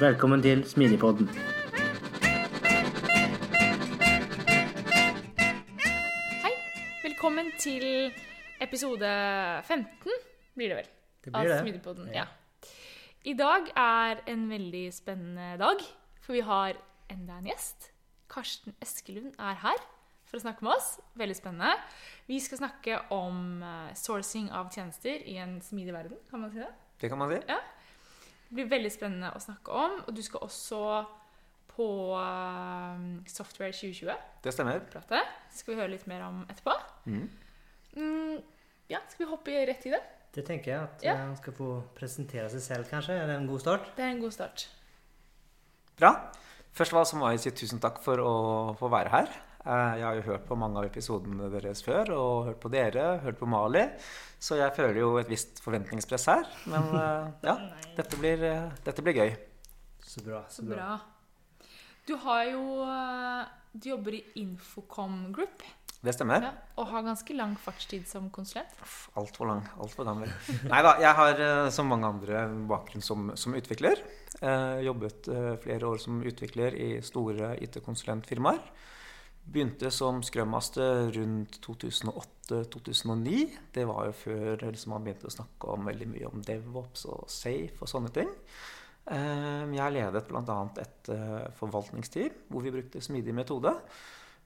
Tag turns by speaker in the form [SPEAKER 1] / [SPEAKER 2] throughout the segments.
[SPEAKER 1] Velkommen til Sminipodden.
[SPEAKER 2] Hei. Velkommen til episode 15, blir det vel?
[SPEAKER 1] Det blir det.
[SPEAKER 2] Av Smidigpodden. Ja. I dag er en veldig spennende dag, for vi har enda en gjest. Karsten Eskelund er her for å snakke med oss. Veldig spennende. Vi skal snakke om eh, sourcing av tjenester i en smidig verden, kan man si det?
[SPEAKER 3] Det kan man si.
[SPEAKER 2] Ja. Det blir veldig spennende å snakke om. Og du skal også på eh, Software 2020
[SPEAKER 3] Det stemmer.
[SPEAKER 2] prate. skal vi høre litt mer om etterpå.
[SPEAKER 3] Mm.
[SPEAKER 2] Mm, ja, skal vi hoppe rett i det?
[SPEAKER 1] Det tenker jeg at
[SPEAKER 2] Ja.
[SPEAKER 1] han skal få presentere seg selv, kanskje. Er det en god start?
[SPEAKER 2] Det er en god start.
[SPEAKER 3] Bra. Først av alt så må jeg si tusen takk for å få være her. Eh, Jeg har jo hørt på mange av episodene deres før, og hørt på dere, hørt på Mali. Så jeg føler jo et visst forventningspress her. Men eh, ja, dette blir, eh, dette blir gøy.
[SPEAKER 1] Så bra.
[SPEAKER 2] Så bra. Du har jo Du jobber i Infocom Group
[SPEAKER 3] Det stemmer.
[SPEAKER 2] ja, og har ganske lang fartstid som konsulent.
[SPEAKER 3] Altfor lang, altfor gammel. Nei da, jeg har som mange andre bakgrunn som, som utvikler. Eh, jobbet flere år som utvikler i store IT-konsulentfirmaer. Begynte som scrum-master rundt 2008-2009. Det var jo før liksom, man begynte å snakke om veldig mye om DevOps og Safe og sånne ting. Eh, Jeg ledet bl.a. et eh, forvaltningsteam hvor vi brukte smidig metode.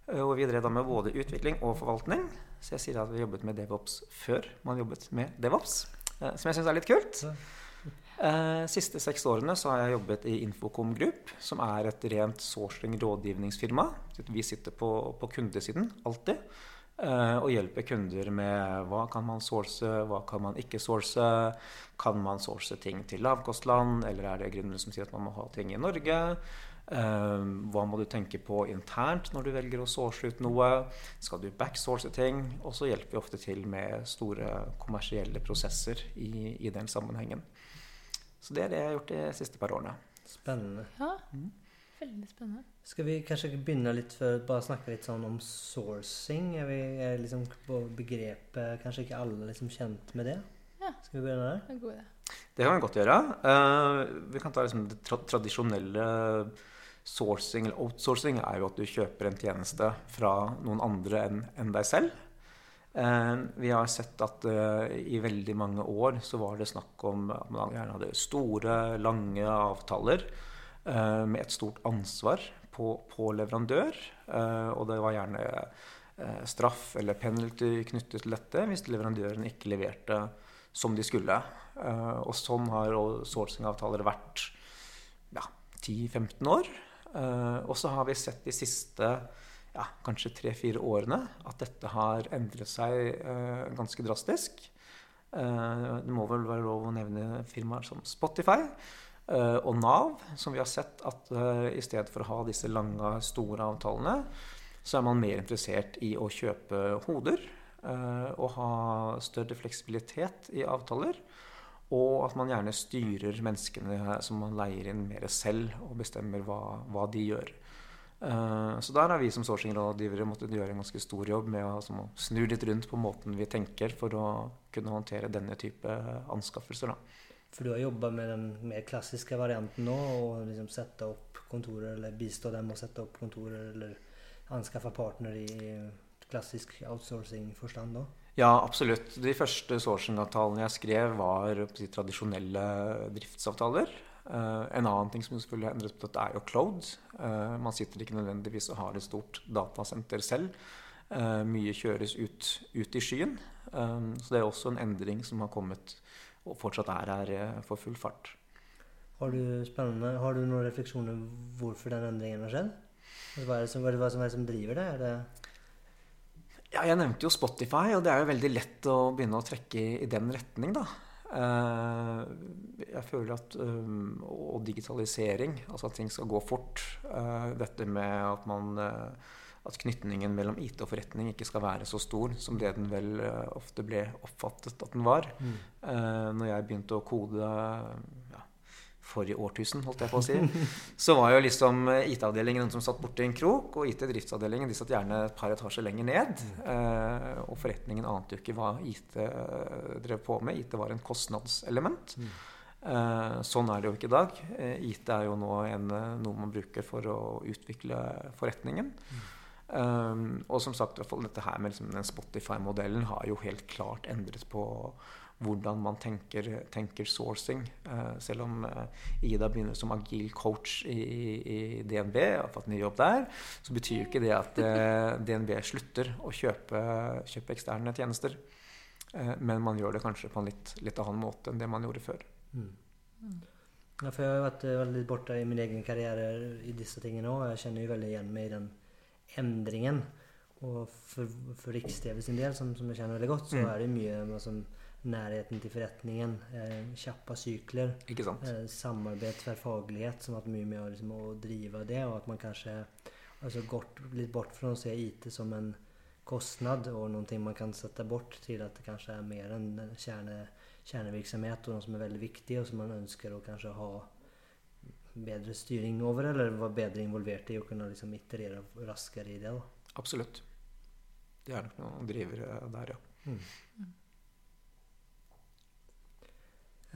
[SPEAKER 3] Eh, Og vi drev da med både utvikling og forvaltning. Så jeg sier at vi jobbet med DevOps før man jobbet med DevOps. eh, Som jeg syns er litt kult. Eh, siste seks årene så har jeg jobbet i Infocom Group, som er et rent sourcing-rådgivningsfirma. Vi sitter på, på kundesiden alltid eh, og hjelper kunder med hva kan man source, hva kan man ikke source. Kan man source ting til lavkostland, eller er det grunner som sier at man må ha ting i Norge? Eh, hva må du tenke på internt når du velger å source ut noe? Skal du backsource ting? Og så hjelper vi ofte til med store kommersielle prosesser i, i den sammenhengen. Så det er det jeg har gjort de siste par årene.
[SPEAKER 1] Spennende.
[SPEAKER 2] Ja, veldig spennende.
[SPEAKER 1] Skal vi kanskje begynne litt for bare snakke litt sånn om sourcing? Er, vi, er liksom på begrepet Kanskje ikke alle liksom kjent med det?
[SPEAKER 2] Ja.
[SPEAKER 1] Skal vi begynne der?
[SPEAKER 2] Det en god idé.
[SPEAKER 3] Det kan vi godt gjøre. Uh, vi kan ta liksom det tra tradisjonelle sourcing eller outsourcing er jo at du kjøper en tjeneste fra noen andre enn enn deg selv. Eh, vi har sett at eh, i veldig mange år så var det snakk om at man gjerne hadde store, lange avtaler eh, med et stort ansvar på, på leverandør. Og det var gjerne straff eller penalty knyttet til dette hvis leverandøren ikke leverte som de skulle. Og sånn har sourcing-avtaler vært ja, 10-15 år. Og så har vi sett de siste ja, kanskje tre-fire årene at dette har endret seg uh, ganske drastisk. Uh, det må vel være lov å nevne firmaer som Spotify uh, og Nav, som vi har sett at i stedet for å ha disse lange, store avtalene, så er man mer interessert i å kjøpe hoder og ha større fleksibilitet i avtaler. Og at man gjerne styrer menneskene som man leier inn, mer selv, og bestemmer hva, hva de gjør. Eh, så der har vi som sourcing-rådgivere måttet gjøre en ganske stor jobb med å, som å snu litt rundt på måten vi tenker for å kunne håndtere denne type anskaffelser. Da.
[SPEAKER 1] For du har jobba med den mer klassiske varianten nå, og liksom sette opp kontorer, eller bistå dem å sette opp kontorer, eller anskaffe partner i klassisk outsourcing-forstand da?
[SPEAKER 3] Ja, absolutt. De første sourcing-avtalene jeg skrev, var de tradisjonelle driftsavtaler. Eh, en annen ting som selvfølgelig har endret på dette, er jo cloud. Uh, man sitter ikke nødvendigvis og har et stort datasenter selv. Uh, mye kjøres ut, ut i skyen. Så det er også en endring som har kommet og fortsatt er her uh, for full fart.
[SPEAKER 1] Har du, har du noen refleksjoner hvorfor den endringen har skjedd? Altså, hva er det som, hva er det som driver det? det
[SPEAKER 3] ja, jeg nevnte jo Spotify, og det er jo veldig lett å begynne å trekke i den retning, da. Uh, jeg føler at um, Og digitalisering, altså at ting skal gå fort. Uh, dette med at man at knytningen mellom IT og forretning ikke skal være så stor som det den vel ofte ble oppfattet at den var. Mm. Når jeg begynte å kode ja, forrige årtusen, holdt jeg på å si, så var jo liksom IT-avdelingen den som satt borti en krok, og IT-driftsavdelingen de satt gjerne et par etasjer lenger ned. Uh, og forretningen ante jo ikke hva IT drev på med. IT var en kostnadselement. Mm. sånn er det jo ikke i dag. IT er jo nå en, noe man bruker for å utvikle forretningen. Mm. Og som sagt, dette her med liksom, den Spotify-modellen har jo helt klart endret på hvordan man tenker, tenker sourcing. Uh, selv om uh, Ida begynner som agil coach i, i, DNB og har fått ny jobb der, så betyr jo ikke det at eh, DNB slutter å kjøpe, kjøpe eksterne tjenester. men man gjør det kanskje på en litt, litt annen måte enn det man gjorde før. Mm.
[SPEAKER 1] Ja, for jeg har vært veldig borte i min egen karriere i disse tingene òg. Jeg kjenner jo veldig igjen meg i den endringen. Og for, for Riks-TV sin del, som, som, jeg kjenner veldig godt, så mm. er det mye altså, nærheten til forretningen, eh, kjappe sykler, eh, samarbeid, tverrfaglighet, som har hatt mye med liksom, å drive det, og at man kanskje altså, gått litt bort fra å se IT som en kostnad og noe man kan sette bort, til at det kanskje er mer en kjerne, kjernevirksomhet og noe som er veldig viktig, og som man ønsker å kanskje ha bedre styring over, eller være bedre involvert i å kunne liksom iterere raskere i det? da?
[SPEAKER 3] Absolutt. Det er nok noen drivere der, ja. Mm.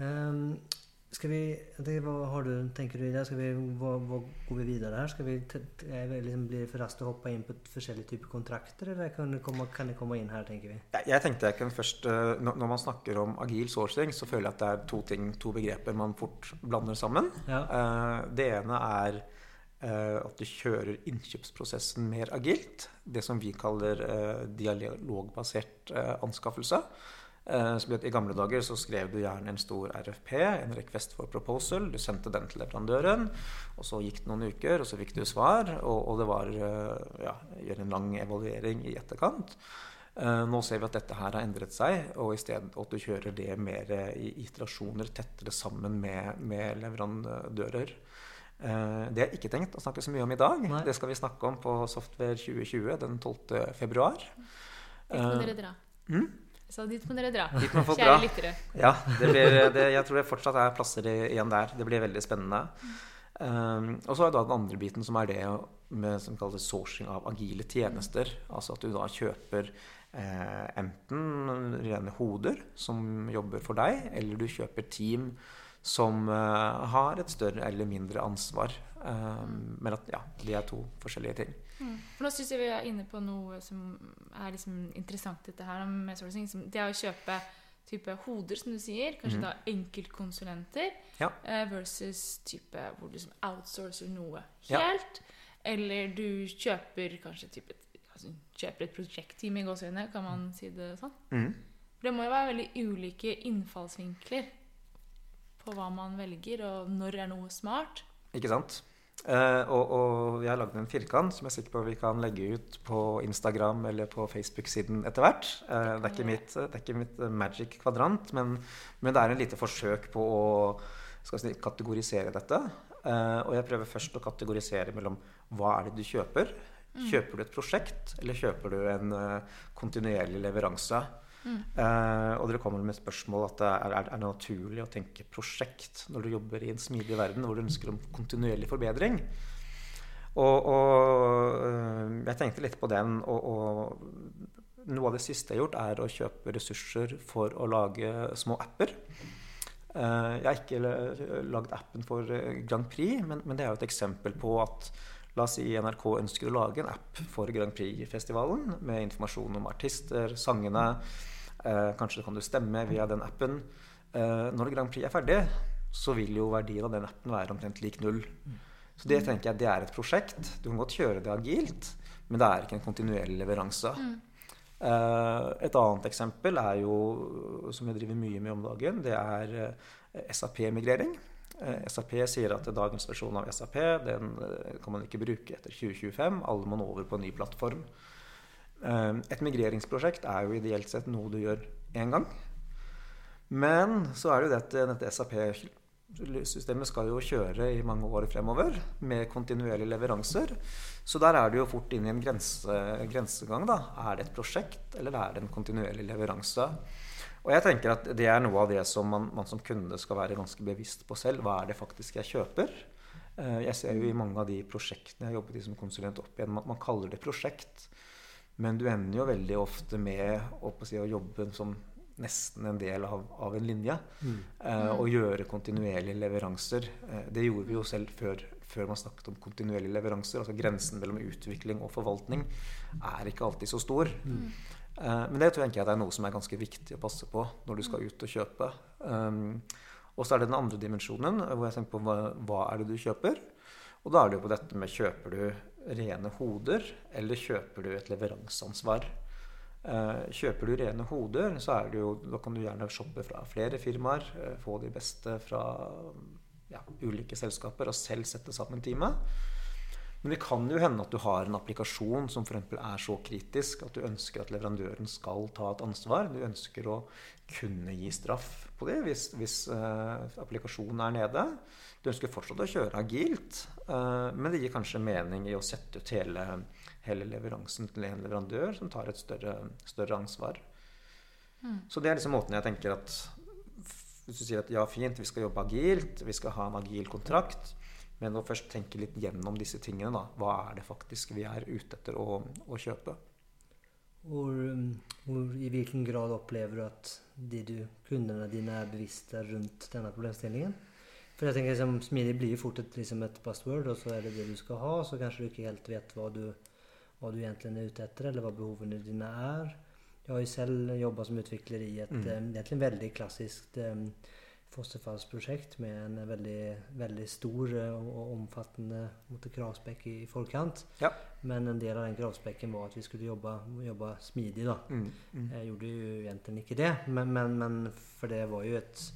[SPEAKER 1] Um, skal vi, hva har du, tenker du i det? Skal vi, hva, hva går vi videre her? Skal vi liksom, Blir det for raskt å hoppe inn på forskjellige typer kontrakter, eller kan det, komme, kan det komme inn her, tenker vi?
[SPEAKER 3] Jeg tenkte jeg kan først, eh, Når man snakker om agil sourcing, så føler jeg at det er to ting, to begreper man fort blander sammen. Ja. Eh, det ene er eh, at du kjører innkjøpsprosessen mer agilt. Det som vi kaller dialogbasert anskaffelse. Eh, I gamle dager så skrev du gjerne en stor RFP, en request for proposal. Du sendte den til leverandøren, og så gikk det noen uker, og så fikk du svar. Og, og det var eh, ja, gjøre en lang evaluering i etterkant. Eh, nå ser vi at dette her har endret seg, og i stedet at du kjører det mer i iterasjoner tettere sammen med, med leverandører. Det har jeg ikke tenkt å snakke så mye om i dag. Nei. Det skal vi snakke om på Software 2020 den 12. februar.
[SPEAKER 2] Dit må dere dra. Mm? Så dit må dere dra.
[SPEAKER 3] Må Kjære lyttere. Ja, det blir, det, jeg tror det fortsatt er plasser igjen der. Det blir veldig spennende. Um, og så er det den andre biten, som er det med, som kalles sourcing av agile tjenester. Altså at du da kjøper eh, enten rene hoder som jobber for deg, eller du kjøper team som eh, har et større eller mindre ansvar. Um, men at ja, de er to forskjellige ting.
[SPEAKER 2] Mm. For nå syns jeg vi er inne på noe som er liksom interessant, dette her med sourcing. Det å kjøpe type hoder, som du sier, kanskje mm. da enkeltkonsulenter, ja. Eh, versus type hvor du liksom outsourcer noe helt. Ja. Eller du kjøper kanskje type altså, kjøper et prosjektteam i gåseøynene, kan man si det sånn? Mm. Det må jo være veldig ulike innfallsvinkler på hva man velger, og når er noe smart.
[SPEAKER 3] Ikke sant? Uh, og, og, jeg har lagd en firkant som jeg er sikker på vi kan legge ut på Instagram eller på Facebook-siden etter hvert. Uh, det, det er ikke mitt magic kvadrant, men, men, det er en lite forsøk på å si, kategorisere dette. Uh, og jeg prøver først å kategorisere mellom hva er det du kjøper. Mm. Kjøper du et prosjekt, eller kjøper du en kontinuerlig leveranse? Uh, og dere kommer med spørsmål at det er, er, det naturlig å tenke prosjekt når du jobber i en smidig verden hvor du ønsker om kontinuerlig forbedring. Og, og uh, jeg tenkte litt på den. Og, og, noe av det siste jeg har gjort, er å kjøpe ressurser for å lage små apper. Uh, jeg har ikke lagd appen for Grand Prix, men, men det er jo et eksempel på at La oss si NRK ønsker å lage en app for Grand Prix-festivalen med informasjon om artister, sangene, Eh, kanskje kan du stemme via den appen. Eh, når Grand Prix er ferdig, så vil jo verdien av den appen være omtrent lik null. Så det tenker jeg det er et prosjekt. Du kan godt kjøre det agilt, men det er ikke en kontinuerlig leveranse. Eh, et annet eksempel er jo, som jeg driver mye med om dagen, det er eh, SAP-migrering. Eh, SAP sier at dagens versjon av SAP den eh, kan man ikke bruke etter 2025. Alle må nå over på en ny plattform. Eh, et migreringsprosjekt er jo ideelt sett noe du gjør én gang. Men så er det jo det at dette SAP-systemet skal jo kjøre i mange år fremover med kontinuerlige leveranser. Så der er det jo fort inn i en grense, grensegang. da. Er det et prosjekt, eller er det en kontinuerlig leveranse? Og jeg tenker at det er noe av det som man, man som kunde skal være ganske bevisst på selv. Hva er det faktisk jeg kjøper? Eh, Jeg ser jo i mange av de prosjektene jeg har jobbet i som konsulent opp igjen, man, man kaller det prosjekt. Men du ender jo veldig ofte med å, si, å jobbe som nesten en del av, av en linje. Eh, og gjøre kontinuerlige leveranser. Eh, det gjorde vi jo selv før, før man snakket om kontinuerlige leveranser. Altså grensen mellom utvikling og forvaltning er ikke alltid så stor. Eh, men det tror jeg er noe som er ganske viktig å passe på når du skal ut og kjøpe. Um, og så er det den andre dimensjonen, hvor jeg tenker på hva, hva er det du kjøper. Og da er det jo på dette med kjøper du rene hoder, eller kjøper du et leveranseansvar. Eh, kjøper du rene hoder, så er det jo, da kan du gjerne shoppe fra flere firmaer. eh, Få de beste fra ja, ulike selskaper og selv sette sammen teamet. Men det kan jo hende at du har en applikasjon som for er så kritisk at du ønsker at leverandøren skal ta et ansvar. Du ønsker å kunne gi straff på det hvis, hvis uh, applikasjonen er nede. Du ønsker fortsatt å kjøre agilt, uh, men det gir kanskje mening i å sette ut hele, hele leveransen til en leverandør som tar et større, større ansvar. Så det er liksom måten jeg tenker at hvis du sier at ja, fint, vi skal jobbe agilt, vi skal ha en agil kontrakt, men å først tenke litt gjennom disse tingene, da. Hva er det faktisk vi er ute etter å, å kjøpe?
[SPEAKER 1] Og, um, og i hvilken grad opplever du at de du, kundene dine er bevisste rundt denne problemstillingen? For jeg tenker liksom, Smidig blir jo fort et, liksom et password, og så er det det du skal ha. Så kanskje du ikke helt vet hva du, hva du egentlig er ute etter, eller hva behovene dine er. Jeg har jo selv jobba som utvikler i et
[SPEAKER 3] Mm.
[SPEAKER 1] um, egentlig veldig klassisk um, fosterfallsprosjekt med en veldig, veldig stor uh, og omfattende måte, kravspekk i, i forkant.
[SPEAKER 3] Ja.
[SPEAKER 1] Men en del av den kravspekken var at vi skulle jobbe, jobbe smidig. da.
[SPEAKER 3] Mm, mm.
[SPEAKER 1] Jeg gjorde jo egentlig ikke det, men, men, men for det var jo et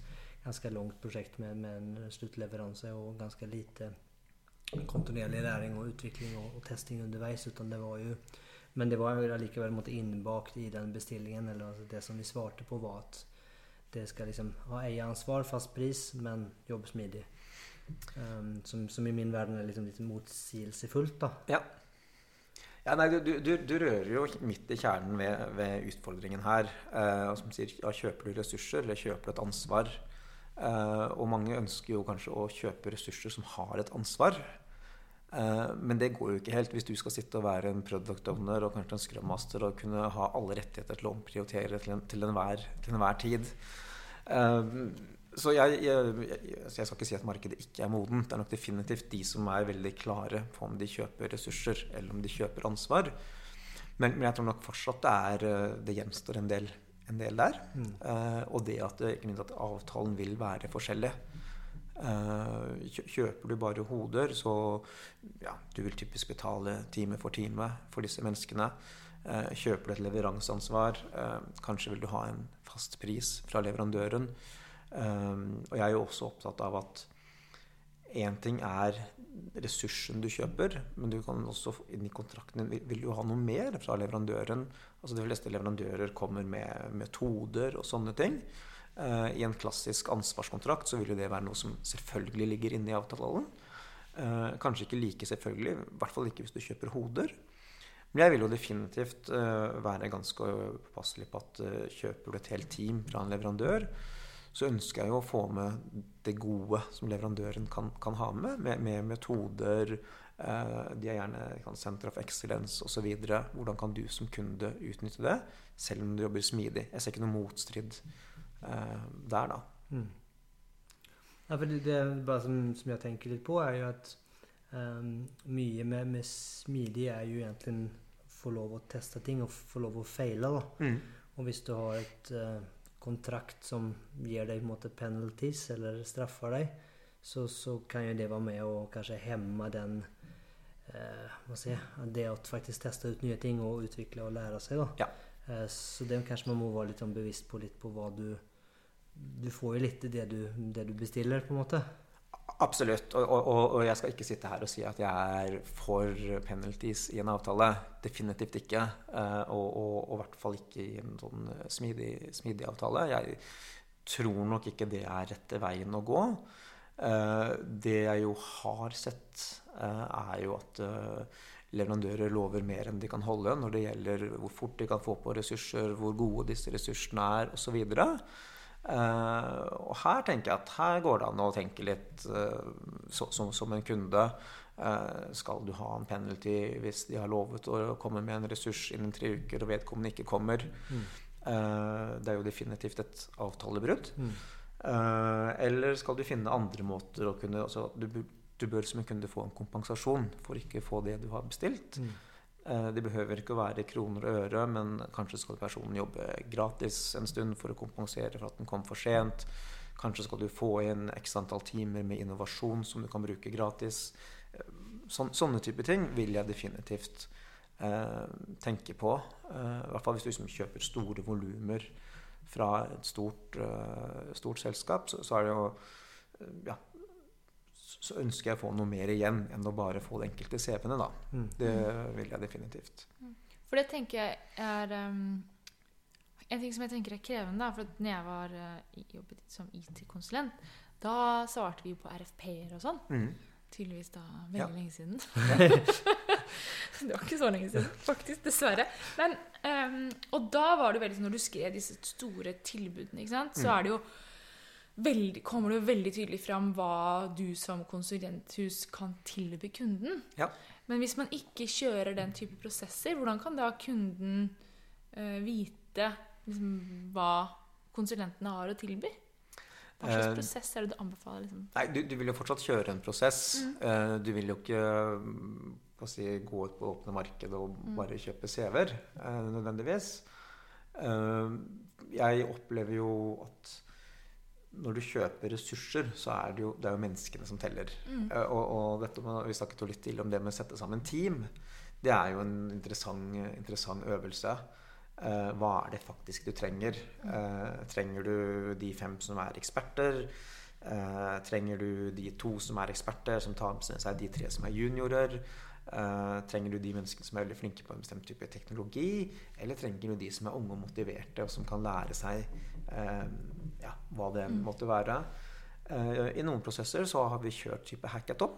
[SPEAKER 1] ganske langt prosjekt med, med en sluttleveranse og ganske lite kontinuerlig læring og utvikling og, og testing underveis. Utan det var jo, men det var jo likevel måtte innbakt i den bestillingen. eller altså Det som vi svarte på, var at det skal liksom ha eieransvar, fast pris, men jobbe smidig. Um, som, som i min verden er liksom litt motsigelsesfullt. da.
[SPEAKER 3] Ja. Ja, nei, du, du, du rører jo midt i kjernen ved, ved utfordringen her. Eh, som sier, ja, Kjøper du ressurser, eller kjøper du et ansvar? Eh, og mange ønsker jo kanskje å kjøpe ressurser som har et ansvar. Eh, men det går jo ikke helt hvis du skal sitte og være en product owner og kanskje en scrum master og kunne ha alle rettigheter til å omprioritere til, en, til, enhver, til enhver tid. Eh, så jeg, jeg, jeg, skal ikke si at markedet ikke er modent. Det er nok definitivt de som er veldig klare på om de kjøper ressurser eller om de kjøper ansvar. Men, men jeg tror nok fortsatt det er eh, det gjenstår en del, en del der. Mm. og det at, at avtalen vil være forskjellig. Eh, kjø- kjøper du bare hoder, så ja, du vil typisk betale time for time for disse menneskene. Eh, kjøper du et leveranseansvar, eh, kanskje vil du ha en fast pris fra leverandøren. Og jeg er jo også opptatt av at én ting er ressursen du kjøper, men du kan også inn i kontrakten din vil du ha noe mer fra leverandøren. Altså De fleste leverandører kommer med metoder og sånne ting. Eh, I en klassisk ansvarskontrakt så vil jo det være noe som selvfølgelig ligger inne i avtalen. Eh, kanskje ikke like selvfølgelig, i hvert fall ikke hvis du kjøper hoder. Men jeg vil jo definitivt eh, være ganske påpasselig på at kjøper du et helt team fra en leverandør, så ønsker jeg jo å få med det gode som leverandøren kan, kan ha med, med, med metoder. De er gjerne Center of Excellence osv. Hvordan kan du som kunde utnytte det, selv om du jobber smidig? Jeg ser ikke noe motstrid der, da.
[SPEAKER 1] Mm. Ja, for det, det som, som jeg tenker litt på, er jo at um, mye med, med smidig er jo egentlig å få lov å teste ting og få lov å feile. da. Og hvis du har et uh, kontrakt som gir deg på en måte penalties eller straffer deg, så, så kan jo det være med å kanskje hemme den uh, hva si, det å faktisk teste ut nye ting og utvikle og lære seg. da.
[SPEAKER 3] Ja.
[SPEAKER 1] Uh, så det kanskje man må være litt sånn bevisst på litt på hva du Du får jo litt det du, det du bestiller, på en måte.
[SPEAKER 3] Absolutt. Og, og, og jeg skal ikke sitte her og si at jeg er for penalties i en avtale. Definitivt ikke. Eh, og, i hvert fall ikke i en sånn smidig, smidig avtale. Jeg tror nok ikke det er rette veien å gå. Eh, det jeg jo har sett, eh, er jo at leverandører lover mer enn de kan holde når det gjelder hvor fort de kan få på ressurser, hvor gode disse ressursene er osv. Uh, og her tenker jeg at her går det an å tenke litt uh, så, som, som, en kunde. Uh, skal du ha en penalty hvis de har lovet å komme med en ressurs innen tre uker, og vedkommende ikke kommer? Mm. det er jo definitivt et avtalebrudd. Mm. eller skal du finne andre måter å kunne altså, du, du, bør som en kunde få en kompensasjon for ikke å få det du har bestilt. Mm. Eh, det behøver ikke å være kroner og øre, men kanskje skal personen jobbe gratis en stund for å kompensere for at den kom for sent. Kanskje skal du få inn x antall timer med innovasjon som du kan bruke gratis. Eh, sånne type ting vil jeg definitivt eh, tenke på. Eh, I hvert fall hvis du liksom kjøper store volumer fra et stort, eh, stort selskap, så, så, er det jo eh, ja, så ønsker jeg å få noe mer igjen enn å bare få de enkelte CV-ene. da. Mm. Det vil jeg definitivt.
[SPEAKER 2] Mm. For det tenker jeg er um, En ting som jeg tenker er krevende, da, for når jeg var uh, jobbet som IT-konsulent, da svarte vi på RFP-er og sånn. Mm. Tydeligvis da veldig ja. lenge siden. det var ikke så lenge siden, faktisk. Dessverre. Men, um, og da var det veldig sånn når du skrev disse store tilbudene, ikke sant, så mm. er det jo veldig, kommer det veldig tydelig fram hva du som konsulenthus kan tilby kunden.
[SPEAKER 3] Ja.
[SPEAKER 2] Men hvis man ikke kjører den type prosesser, hvordan kan da kunden uh, vite liksom, hva konsulentene har å tilby? Hva slags uh, prosess er det du anbefaler? Liksom?
[SPEAKER 3] Nei, du, du, vil jo fortsatt kjøre en prosess. Mm. Uh, du vil jo ikke si, gå ut på åpne marked og mm. bare kjøpe CV-er nødvendigvis. jeg opplever jo at når du kjøper ressurser, så er det jo, det er jo menneskene som teller. Mm. Uh, og, og, dette Vi snakket jo litt til om det med å sette sammen team. Det er jo en interessant, interessant øvelse. Eh, hva er det faktisk du trenger? Eh, trenger du de fem som er eksperter? trenger du de to som er eksperter, som tar med seg de tre som er juniorer? trenger du de menneskene som er veldig flinke på en bestemt type teknologi? Eller trenger du de som er unge og motiverte, og som kan lære seg ja, hva det mm. måtte være. Uh, I noen prosesser så har vi kjørt type hackathon.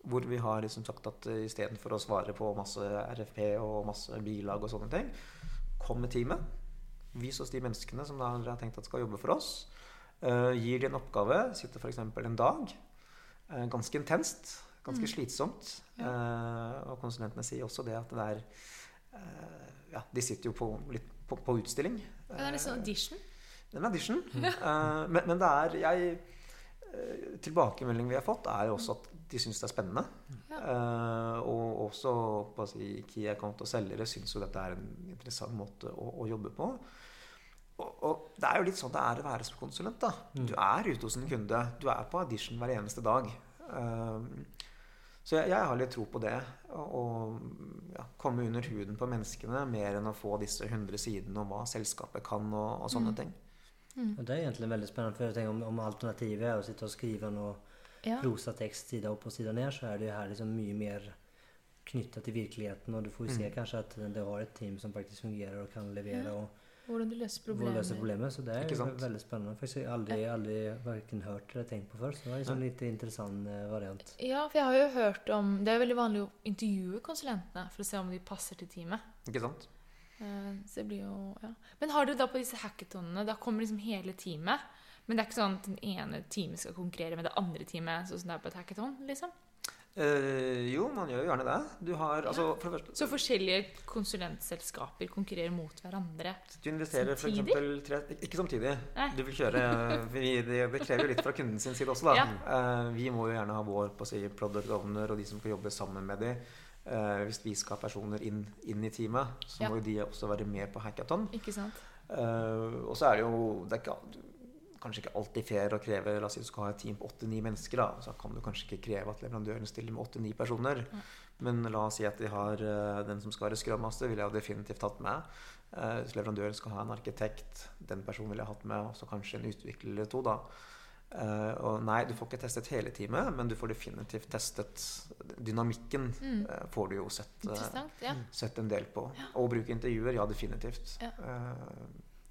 [SPEAKER 3] Hvor vi har liksom sagt at uh, istedenfor å svare på masse RFP og masse bilag og sånne ting, kom med teamet. Vis oss de menneskene som dere har tenkt at skal jobbe for oss. Uh, gir de en oppgave. Sitter f.eks. en dag. Uh, ganske intenst. Ganske mm. slitsomt. Ja. og konsulentene sier også det at det er Ja, de sitter jo på, litt på, på utstilling.
[SPEAKER 2] Ja, det er litt sånn audition?
[SPEAKER 3] En audition. Mm. Uh, men, men, det er jeg, uh, Tilbakemeldingen vi har fått, er jo også at de syns det er spennende. Ja. Uh, og også på å si, key account og selgere syns jo dette er en interessant måte å, å jobbe på. Og, og, det er jo litt sånn det er å være som konsulent. da. Mm. Du er ute hos en kunde. Du er på audition hver eneste dag. så jeg, jeg, har litt tro på det. Å ja, komme under huden på menneskene mer enn å få disse 100 sidene om hva selskapet kan og, og sånne mm. ting.
[SPEAKER 1] Mm. Og det er egentlig veldig spennende, for jeg tenker om, om alternativet er å sitte og skrive noe ja. prosatekst side opp og side ned, så er det jo her liksom mye mer knytta til virkeligheten. Og du får jo se mm. kanskje at det har et team som faktisk fungerer og kan levere. Ja. og
[SPEAKER 2] hvordan du løser problemer.
[SPEAKER 1] Løser problemet. Så det er jo veldig spennende. For jeg har aldri, aldri verken hørt eller tenkt på før. Så det er liksom litt interessant eh, variant.
[SPEAKER 2] Ja, for jeg har jo hørt om Det er veldig vanlig å intervjue konsulentene for å se om de passer til teamet.
[SPEAKER 3] Ikke sant?
[SPEAKER 2] Eh, så det blir jo, ja. Men har dere da på disse hackathonene Da kommer liksom hele teamet? Men det er ikke sånn at den ene teamet skal konkurrere med det andre teamet? sånn som det er på et hackathon, liksom?
[SPEAKER 3] Eh, jo, man gjør jo gjerne det. Du har, altså, for første,
[SPEAKER 2] så forskjellige konsulentselskaper konkurrerer mot hverandre
[SPEAKER 3] Du investerer samtidig? Eksempel, tre, ikke samtidig. Nei. Du vil kjøre vi, det, det, krever jo litt fra kunden sin side også. Da. Ja. Eh, vi må jo gjerne ha vår på å si, product owner og de som skal jobbe sammen med dem Uh, hvis vi skal ha personer inn, inn i teamet, så ja. må jo de også være med på hackathon.
[SPEAKER 2] Ikke sant?
[SPEAKER 3] Uh, og så er det jo det er ikke, kanskje ikke alltid fair å kreve La oss si du skal ha et team på åtte-ni mennesker. Da. Så kan du kanskje ikke kreve at leverandøren stiller med åtte-ni personer. Men la oss si at de har uh, den som skal være Scrum Master, ville jeg definitivt hatt med. Hvis leverandøren skal ha en arkitekt, den personen ville jeg hatt med. Og så kanskje en utvikler eller to. da. Uh, og nei, du får ikke testet hele teamet, men du får definitivt testet dynamikken.
[SPEAKER 2] Mm.
[SPEAKER 3] Uh, får du jo sett, uh,
[SPEAKER 2] Ja.
[SPEAKER 3] sett en del på. Og bruke intervjuer, ja, definitivt.
[SPEAKER 2] Ja.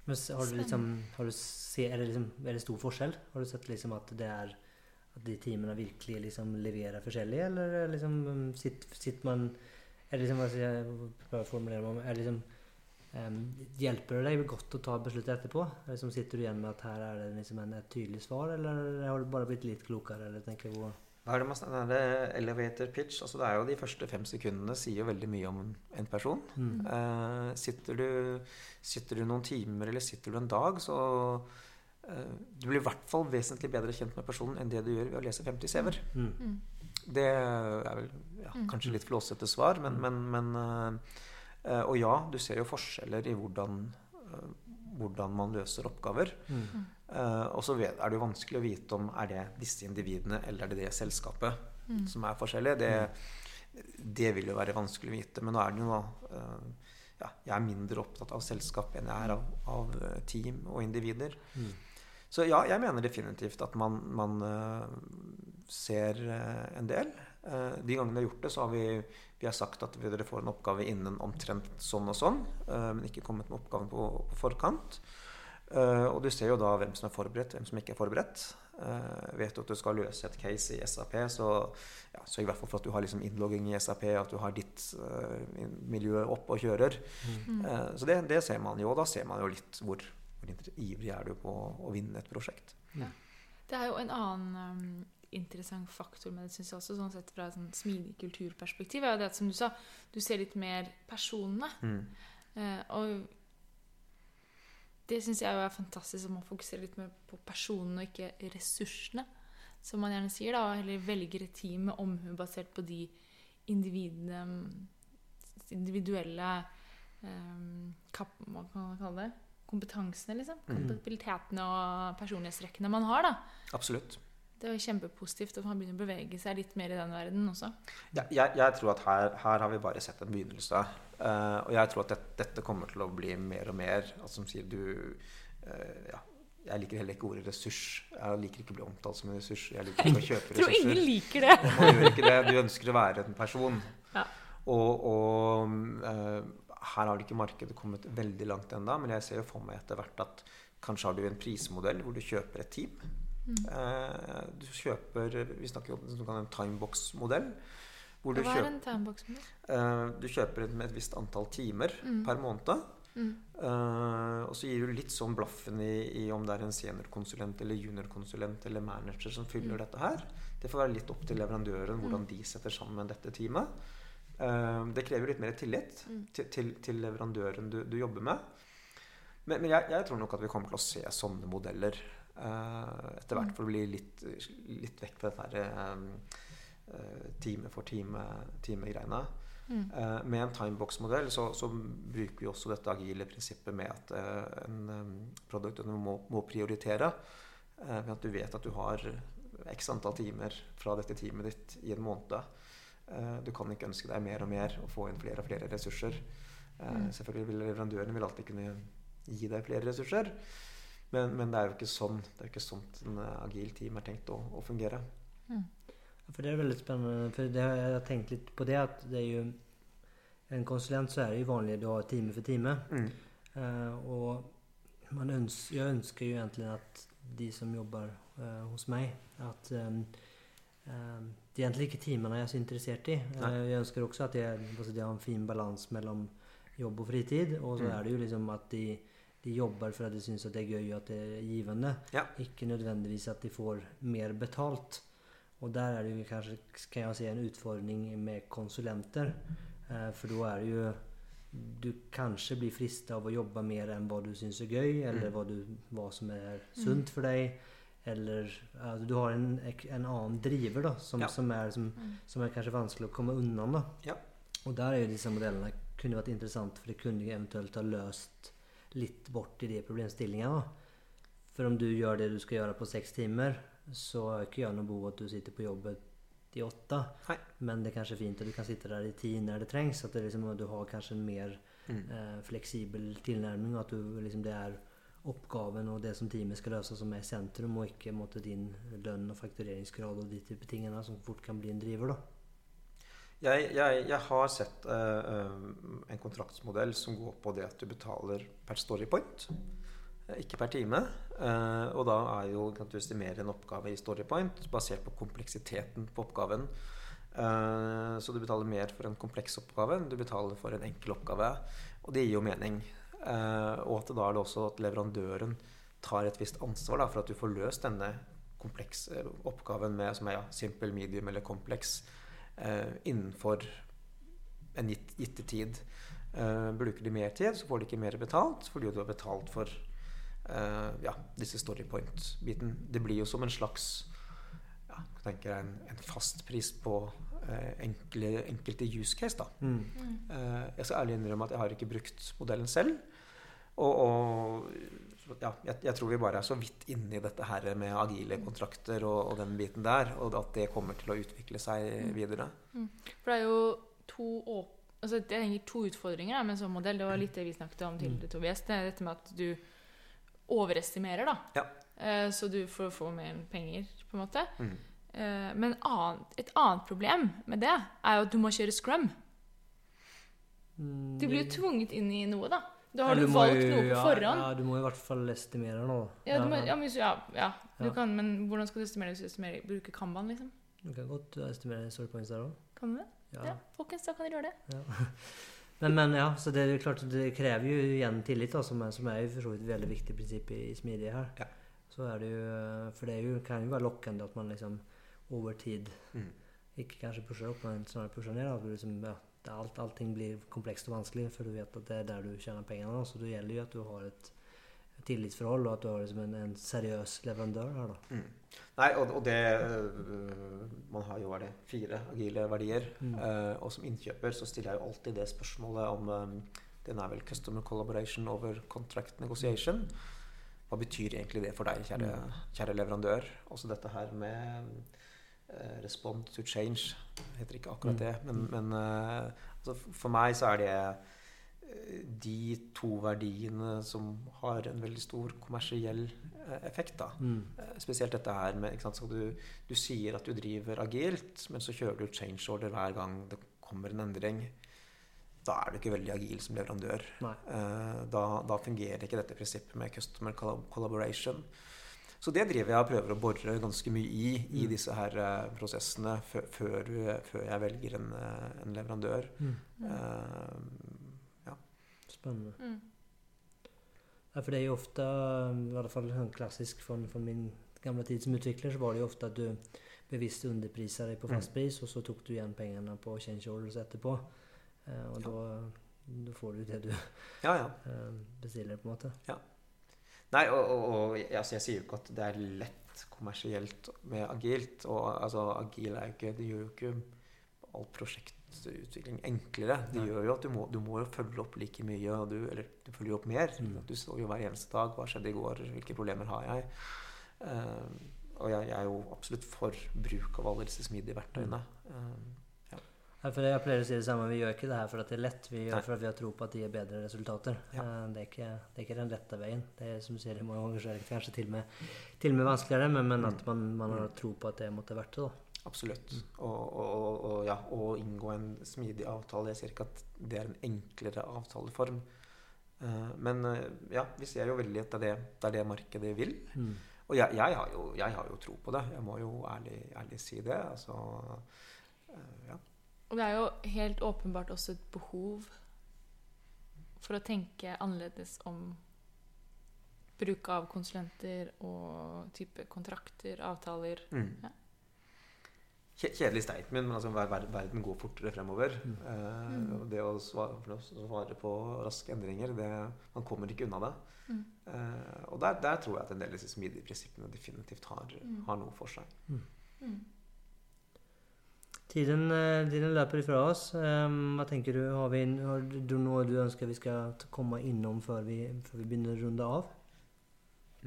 [SPEAKER 1] Men har du liksom, har du se, er, det liksom, er det stor forskjell? Har du sett liksom at det er at de teamene virkelig liksom leverer forskjellig, eller er liksom, um, sitter, sitt man Er det liksom, hva skal jeg prøve å formulere meg om, er det liksom Hjelper det deg godt å ta besluttet etterpå? Er liksom, sitter du igjen med at her er det liksom en, et tydelig svar, eller har du bare blitt litt klokere? Eller tenker hvor,
[SPEAKER 3] Hva er det man snakker om? Det elevator pitch. Altså det er jo De første fem sekundene sier jo veldig mye om en person.
[SPEAKER 1] mm.
[SPEAKER 3] Eh, sitter, du, sitter du noen timer eller sitter du en dag, så eh, Du blir i hvert fall vesentlig bedre kjent med personen enn det du gjør ved å lese 50 CV-er.
[SPEAKER 1] Mm.
[SPEAKER 2] Mm.
[SPEAKER 3] Det er vel ja,
[SPEAKER 2] Mm.
[SPEAKER 3] kanskje litt flåsete svar, men, men, men eh, Og ja, du ser jo forskjeller i hvordan, eh, hvordan man løser oppgaver.
[SPEAKER 1] Mm.
[SPEAKER 3] Eh, og så er det jo vanskelig å vite om er det disse individene eller er det det selskapet
[SPEAKER 2] Mm.
[SPEAKER 3] som er forskjellig. Det, det vil jo være vanskelig å vite. Men nå er det jo da eh, ja, Jeg er mindre opptatt av selskap enn jeg er av, av eh, team og individer.
[SPEAKER 1] Mm.
[SPEAKER 3] Så ja, jeg mener definitivt at man, man eh, ser eh, en del. Eh, de gangene vi har gjort det, så har vi, vi har sagt at dere får en oppgave innen omtrent sånn og sånn, eh, men ikke kommet med oppgaven på, på forkant. Eh, og du ser jo da hvem som er forberedt, hvem som ikke er forberedt. Eh, vet du at du skal løse et case i SAP, så ja, sørg i hvert fall for at du har liksom innlogging i SAP, at du har ditt eh, miljø opp og kjører.
[SPEAKER 2] Mm.
[SPEAKER 3] Eh, så det, det ser man jo, og da ser man jo litt hvor, hvor ivrig er du på å vinne et prosjekt.
[SPEAKER 2] Det er jo en annen um, interessant faktor med det, synes jeg også, sånn sett fra et sånn smidig kulturperspektiv, er jo det at, som du sa, du ser litt mer personene.
[SPEAKER 3] Mm.
[SPEAKER 2] Eh, og det syns jeg er fantastisk at man fokuserer litt mer på personene og ikke ressursene. Som man gjerne sier, da, og heller velger et team med omhu basert på de individene Individuelle eh, kap, Hva kan man kalle det? Kompetansene, liksom.
[SPEAKER 3] Mm.
[SPEAKER 2] Og personlighetstrekkene man har. da.
[SPEAKER 3] Absolutt.
[SPEAKER 2] Det er jo kjempepositivt at man begynner å bevege seg litt mer i den verden også.
[SPEAKER 3] Ja, jeg, jeg tror at her, her har vi bare sett en begynnelse. Uh, og jeg tror at det, dette kommer til å bli mer og mer. Altså, som sier du uh, ja, Jeg liker heller ikke ordet ressurs. Jeg liker ikke å bli omtalt som en ressurs. Jeg liker ikke å kjøpe ressurser.
[SPEAKER 2] Jeg tror ingen liker det.
[SPEAKER 3] Man gjør ikke det. Du ønsker å være en person.
[SPEAKER 2] Ja.
[SPEAKER 3] Og, og uh, her har ikke markedet kommet veldig langt ennå, men jeg ser jo for meg etter hvert at kanskje har du en prismodell hvor du kjøper et team.
[SPEAKER 2] Mm.
[SPEAKER 3] Eh, du kjøper Vi snakker om en timebox-modell.
[SPEAKER 2] Hva er
[SPEAKER 3] kjøper,
[SPEAKER 2] en timebox-modell?
[SPEAKER 3] eh, du kjøper et- med et visst antall timer
[SPEAKER 2] Mm.
[SPEAKER 3] per måned.
[SPEAKER 2] Mm.
[SPEAKER 3] Eh, og så gir du litt sånn blaffen i, i om det er en seniorkonsulent eller juniorkonsulent eller manager som fyller
[SPEAKER 2] Mm.
[SPEAKER 3] dette her. Det får være litt opp til leverandøren hvordan de setter sammen dette teamet. Det krever litt mer tillit
[SPEAKER 2] Mm.
[SPEAKER 3] til, til, til leverandøren du, du jobber med. Men, men jeg, jeg tror nok at vi kommer til å se sånne modeller etter hvert
[SPEAKER 2] Mm.
[SPEAKER 3] for å bli litt, litt vekk fra dette her, eh, time for time-greiene.
[SPEAKER 2] Mm.
[SPEAKER 3] Uh, med en timebox-modell så, så bruker vi også dette agile prinsippet med at uh, en um, product må, må prioritere. Uh, ved at du vet at du har x antall timer fra dette teamet ditt i en måned. Eh, du kan ikke ønske deg mer og mer og få inn flere og flere ressurser. Eh,
[SPEAKER 2] Mm.
[SPEAKER 3] Selvfølgelig vil leverandøren vil alltid kunne gi deg flere ressurser. Men, men det er jo ikke sånn det er ikke sånn en eh, agil team er tenkt å, å fungere.
[SPEAKER 1] For det er veldig spennende. for det har tenkt litt lite på det at det er jo en konsulent så er det jo vanlig att ha time for time.
[SPEAKER 3] Mm.
[SPEAKER 1] Uh, og man öns jag önskar ju egentligen att de som jobber uh, hos meg, at um, uh, det er egentlig ikke timene jeg er så interessert i.
[SPEAKER 3] jeg
[SPEAKER 1] ønsker også at jeg, det har en fin balans mellom jobb og fritid. Og så
[SPEAKER 3] Mm.
[SPEAKER 1] er det jo liksom at de, de jobber for at de syns att det er gøy og at det er givende.
[SPEAKER 3] Ja.
[SPEAKER 1] Ikke nødvendigvis at de får mer betalt. Og der er det jo kanskje kan jeg si, en utfordring med konsulenter. Eh, da er är det jo du kanskje blir frista av å jobbe mer enn hva du syns er gøy, eller
[SPEAKER 3] Mm.
[SPEAKER 1] hva, du, hva, som er sunt for deg. Eller altså, du har en, en annen driver da, som,
[SPEAKER 3] Ja.
[SPEAKER 1] som, er, som,
[SPEAKER 2] Mm.
[SPEAKER 1] som er, kanskje vanskelig å komme unna. Da.
[SPEAKER 3] Ja.
[SPEAKER 1] Og der er jo disse modellene kunne vært interessant, for det kunne eventuelt eventuellt ha löst litt bort i de problemstillingene. For om du gjør det du skal gjøre på seks timer, så er ikke jeg noe behov at du sitter på jobbet i åtte.
[SPEAKER 3] Nei.
[SPEAKER 1] Men det er kanskje fint at du kan sitte der i ti når det trengs. At det liksom, du har kanskje en mer
[SPEAKER 3] Mm.
[SPEAKER 1] eh, fleksibel tilnærming. At du, liksom, det er oppgaven og det som teamet skal løse, som er i sentrum, og ikke måtte, din lønn og faktureringsgrad og de type tingene som fort kan bli en driver. da.
[SPEAKER 3] Jeg, jeg, jeg har sett eh, en kontraktsmodell som går på det at du betaler per storypoint, eh, ikke per time. Uh, og da er jo kan du estimere en oppgave i storypoint basert på kompleksiteten på oppgaven. Uh, så du betaler mer for en kompleks oppgave enn du betaler for en enkel oppgave. Og det gir jo mening. Og at da er det også at leverandøren tar et visst ansvar da, for at du får løst denne komplekse oppgaven med som er ja, simpel, medium eller kompleks innenfor en gitt, gitt tid. Eh, bruker de mer tid, så får de ikke mer betalt fordi du har betalt for eh, ja, disse storypoint-biten. Det blir jo som en slags ja, jeg tenker en, en fastpris på eh, enkle, enkelte use case. Da.
[SPEAKER 1] Mm.
[SPEAKER 3] Eh, jeg skal ærlig innrømme at jeg har ikke brukt modellen selv. Og, og ja, jeg, jeg tror vi bare er så vidt inne i dette her med agile kontrakter og, og den biten der. Og at det kommer til å utvikle seg videre.
[SPEAKER 2] For det er jo to åp altså det er egentlig to utfordringer da, med en sånn modell. Det var litt det vi snakket om tidligere, Tobias. Det er dette med at du overestimerer, da.
[SPEAKER 3] Ja.
[SPEAKER 2] Eh, så du får få mer penger, på en måte.
[SPEAKER 3] Mm.
[SPEAKER 2] Eh, men annet, et annet problem med det er jo at du må kjøre scrum.
[SPEAKER 1] Mm,
[SPEAKER 2] Du blir jo tvunget inn i noe, da. Da
[SPEAKER 1] Ja,
[SPEAKER 2] har du, valgt
[SPEAKER 1] jo-
[SPEAKER 2] noe på
[SPEAKER 1] ja,
[SPEAKER 2] forhånd.
[SPEAKER 1] Ja, du må i hvert fall estimere noe.
[SPEAKER 2] Ja, du må, ja, men, hvis- ja, ja, du
[SPEAKER 1] Ja.
[SPEAKER 2] kan, men hvordan skal du estimere hvis du estimerer, bruker Kanban, liksom?
[SPEAKER 1] Du kan godt estimere story points der òg.
[SPEAKER 2] Kan du det?
[SPEAKER 1] Ja.
[SPEAKER 2] Ja. folkens, da kan dere gjøre det.
[SPEAKER 1] Ja. Men, men ja, så det er klart det krever jo igjen tillit, da, som er, som er jo for så vidt et veldig viktig prinsipp i, i smidige her.
[SPEAKER 3] Ja.
[SPEAKER 1] Så er det jo For det er jo, kan jo være lokkende at man liksom over tid
[SPEAKER 3] Mm.
[SPEAKER 1] ikke kanskje pusher opp, men snarere pusher ned. At du liksom, ja, alt, allting blir komplekst og vanskelig, for du vet at det er der du tjener pengene. Så det gjelder jo at du har et tillitsforhold, og at du har liksom en, en seriøs leverandør her. da.
[SPEAKER 3] Mm. Nei, og, og det øh, Man har jo hva er det, fire agile verdier.
[SPEAKER 1] Mm.
[SPEAKER 3] Eh, og som innkjøper så stiller jeg jo alltid det spørsmålet om um, Den er vel customer collaboration over contract negotiation. Hva betyr egentlig det for deg, kjære,
[SPEAKER 1] Mm.
[SPEAKER 3] kjære leverandør? Også dette her med respond to change. Heter ikke akkurat
[SPEAKER 1] Mm.
[SPEAKER 3] det, men, men eh, altså, for meg så er det eh, de to verdiene som har en veldig stor kommersiell eh, effekt. da.
[SPEAKER 1] Mm.
[SPEAKER 3] Eh, Spesielt dette her med du, du sier at du driver agilt, men så kjører du change order hver gang det kommer en endring. Da er du ikke veldig agil som leverandør. Eh, Da, da fungerer ikke dette prinsippet med customer collaboration. Så det driver jeg og prøver å bore ganske mye i i
[SPEAKER 1] Mm.
[SPEAKER 3] disse her eh, prosessene før, før, jeg velger en, eh, en leverandør.
[SPEAKER 1] Mm.
[SPEAKER 3] Eh,
[SPEAKER 1] Spennende.
[SPEAKER 2] Mm.
[SPEAKER 1] Ja, for det er jo ofte, i hvert fall klassisk klassisk for min gamle tid som utvikler, så var det jo ofte at du bevisst underpriser deg på
[SPEAKER 3] Mm.
[SPEAKER 1] fast pris, og så tok du igjen pengene på change orders etterpå. Eh, og da, da får du det du
[SPEAKER 3] Ja, ja.
[SPEAKER 1] eh, bestiller, på en måte.
[SPEAKER 3] Nei, og, og, og altså jeg sier jo ikke at det er lett kommersielt med agilt. Og altså, agil er jo ikke Det gjør jo ikke all prosjektutvikling enklere. Det
[SPEAKER 1] Nei.
[SPEAKER 3] gjør jo at du må, du må jo følge opp like mye, du, eller du følger jo opp mer.
[SPEAKER 1] Mm.
[SPEAKER 3] Du står jo hver eneste dag. Hva skjedde i går? Hvilke problemer har jeg? Uh, og jeg, jeg er jo absolutt for bruk av alle disse smidige verktøyene.
[SPEAKER 1] Ja, for jeg pleier å si det samme, vi gjør ikke det her for at det er lett, vi gjør
[SPEAKER 3] Nei.
[SPEAKER 1] for at vi har tro på at det gir bedre resultater.
[SPEAKER 3] Ja.
[SPEAKER 1] Eh, det, er ikke, det er ikke den lette veien. Det er som du sier, mange må det kanskje til og med, til og med vanskeligere, men, men at man, man har tro på at det måtte vært det. da.
[SPEAKER 3] Absolutt. Og, og, og, og ja, å inngå en smidig avtale Jeg sier ikke at det er en enklere avtaleform. Eh, men eh, ja, vi ser jo veldig at det er det, det, er det markedet vil.
[SPEAKER 1] Mm.
[SPEAKER 3] Og jeg, jeg, har jo, jeg har jo tro på det. Jeg må jo ærlig, ærlig si det. Altså, ja.
[SPEAKER 2] Og det er jo helt åpenbart også et behov for å tenke annerledes om bruk av konsulenter og type kontrakter, avtaler.
[SPEAKER 3] Mm.
[SPEAKER 2] Ja.
[SPEAKER 3] Kjedelig statement, men altså, ver- ver- verden går fortere fremover.
[SPEAKER 1] Mm.
[SPEAKER 3] Eh,
[SPEAKER 2] Mm.
[SPEAKER 3] det å svare, svare på raske endringer, det, man kommer ikke unna det.
[SPEAKER 2] Mm.
[SPEAKER 3] Eh, og der, der tror jeg at en del av disse smidige prinsippene definitivt har,
[SPEAKER 2] Mm.
[SPEAKER 3] har noe for seg.
[SPEAKER 2] Mm.
[SPEAKER 1] Tiden, eh, tiden løper ifra oss. Hva tenker du? Har, vi, har du noe du ønsker vi skal komme innom før vi, før vi begynner å runde av?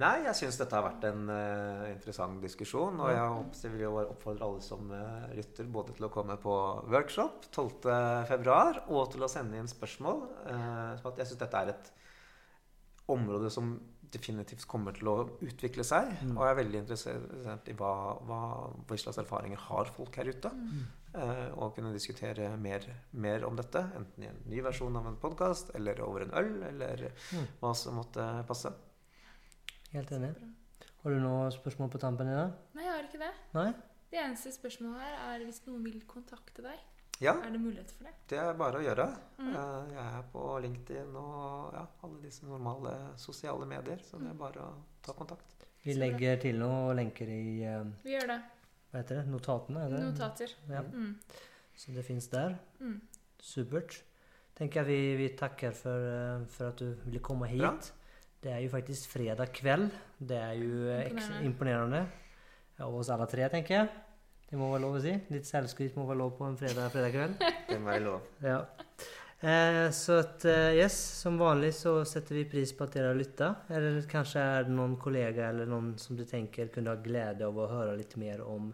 [SPEAKER 3] Nei, jeg syns dette har vært en uh, interessant diskusjon. Og jeg, vil jo oppfordre alle som uh, lytter, både til å komme på workshop 12.2. og til å sende inn spørsmål. Uh, jeg syns dette er et område som definitivt kommer til å utvikle seg. Og jeg er veldig interessert i hva, hva, hva slags erfaringer har folk her ute. Eh, og kunne diskutere mer, mer om dette. Enten i en ny versjon av en podkast, eller over en øl, eller hva som måtte passe.
[SPEAKER 1] Helt enig. Har du noen spørsmål på tampen i dag?
[SPEAKER 2] Nei, jeg har ikke det.
[SPEAKER 1] Nei?
[SPEAKER 2] Det eneste spørsmålet her er hvis noen vil kontakte deg.
[SPEAKER 3] Ja,
[SPEAKER 2] Er det mulighet for det?
[SPEAKER 3] det er bare å gjøre.
[SPEAKER 2] Mm.
[SPEAKER 3] Eh, jeg er på LinkedIn og ja, alle disse normale sosiale medier, så det er bare å ta kontakt.
[SPEAKER 1] Vi legger til noen lenker i eh,
[SPEAKER 2] Vi gjør det.
[SPEAKER 1] hva heter det? notatene. Det?
[SPEAKER 2] Notater.
[SPEAKER 1] Ja,
[SPEAKER 2] Mm.
[SPEAKER 1] så det fins der.
[SPEAKER 2] Mm.
[SPEAKER 1] Supert. Tenker jeg vi, vi takker for, eh, for at du ville komme hit.
[SPEAKER 3] Bra.
[SPEAKER 1] Det er jo faktisk fredag kveld. Det er jo
[SPEAKER 2] Imponerende.
[SPEAKER 1] imponerende. Av oss alle tre, tenker jeg. Det må være lov å si. Litt selvskryt må være lov på en fredag, fredag kveld.
[SPEAKER 3] Det må være lov.
[SPEAKER 1] Ja. Eh, så at, eh, yes, som vanlig så setter vi pris på at dere har lytta. Eller kanskje er det noen kollega eller noen som du tenker kunne ha glede av å høre litt mer om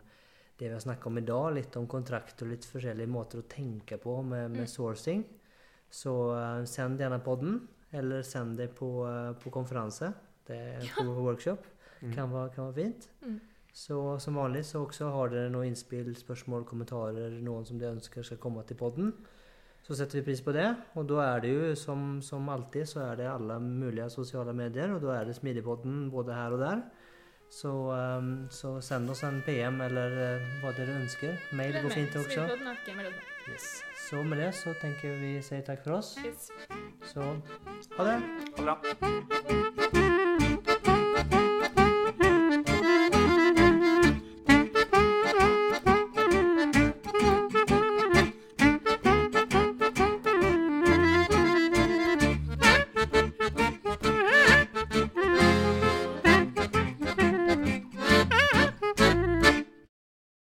[SPEAKER 1] det vi har snakket om i dag. Litt om kontrakt og litt forskjellige måter å tenke på med, med sourcing. Så eh, send gjerne podden, eller send det på, eh, på konferanse. Det er på workshop. Kan, være, kan være fint.
[SPEAKER 2] Mm.
[SPEAKER 1] Så som vanlig så også har dere noen innspill, spørsmål, kommentarer, noen som dere ønsker skal komme til podden. Så setter vi pris på det. Og da er det jo som, som alltid så er det alle mulige sosiale medier, og da er det Smidigpodden både her og der. Så, um, så send oss en PM eller uh, hva dere ønsker. Mail går fint også. Yes. Så med det så tenker vi si takk for oss. Så ha det.
[SPEAKER 3] Ha det.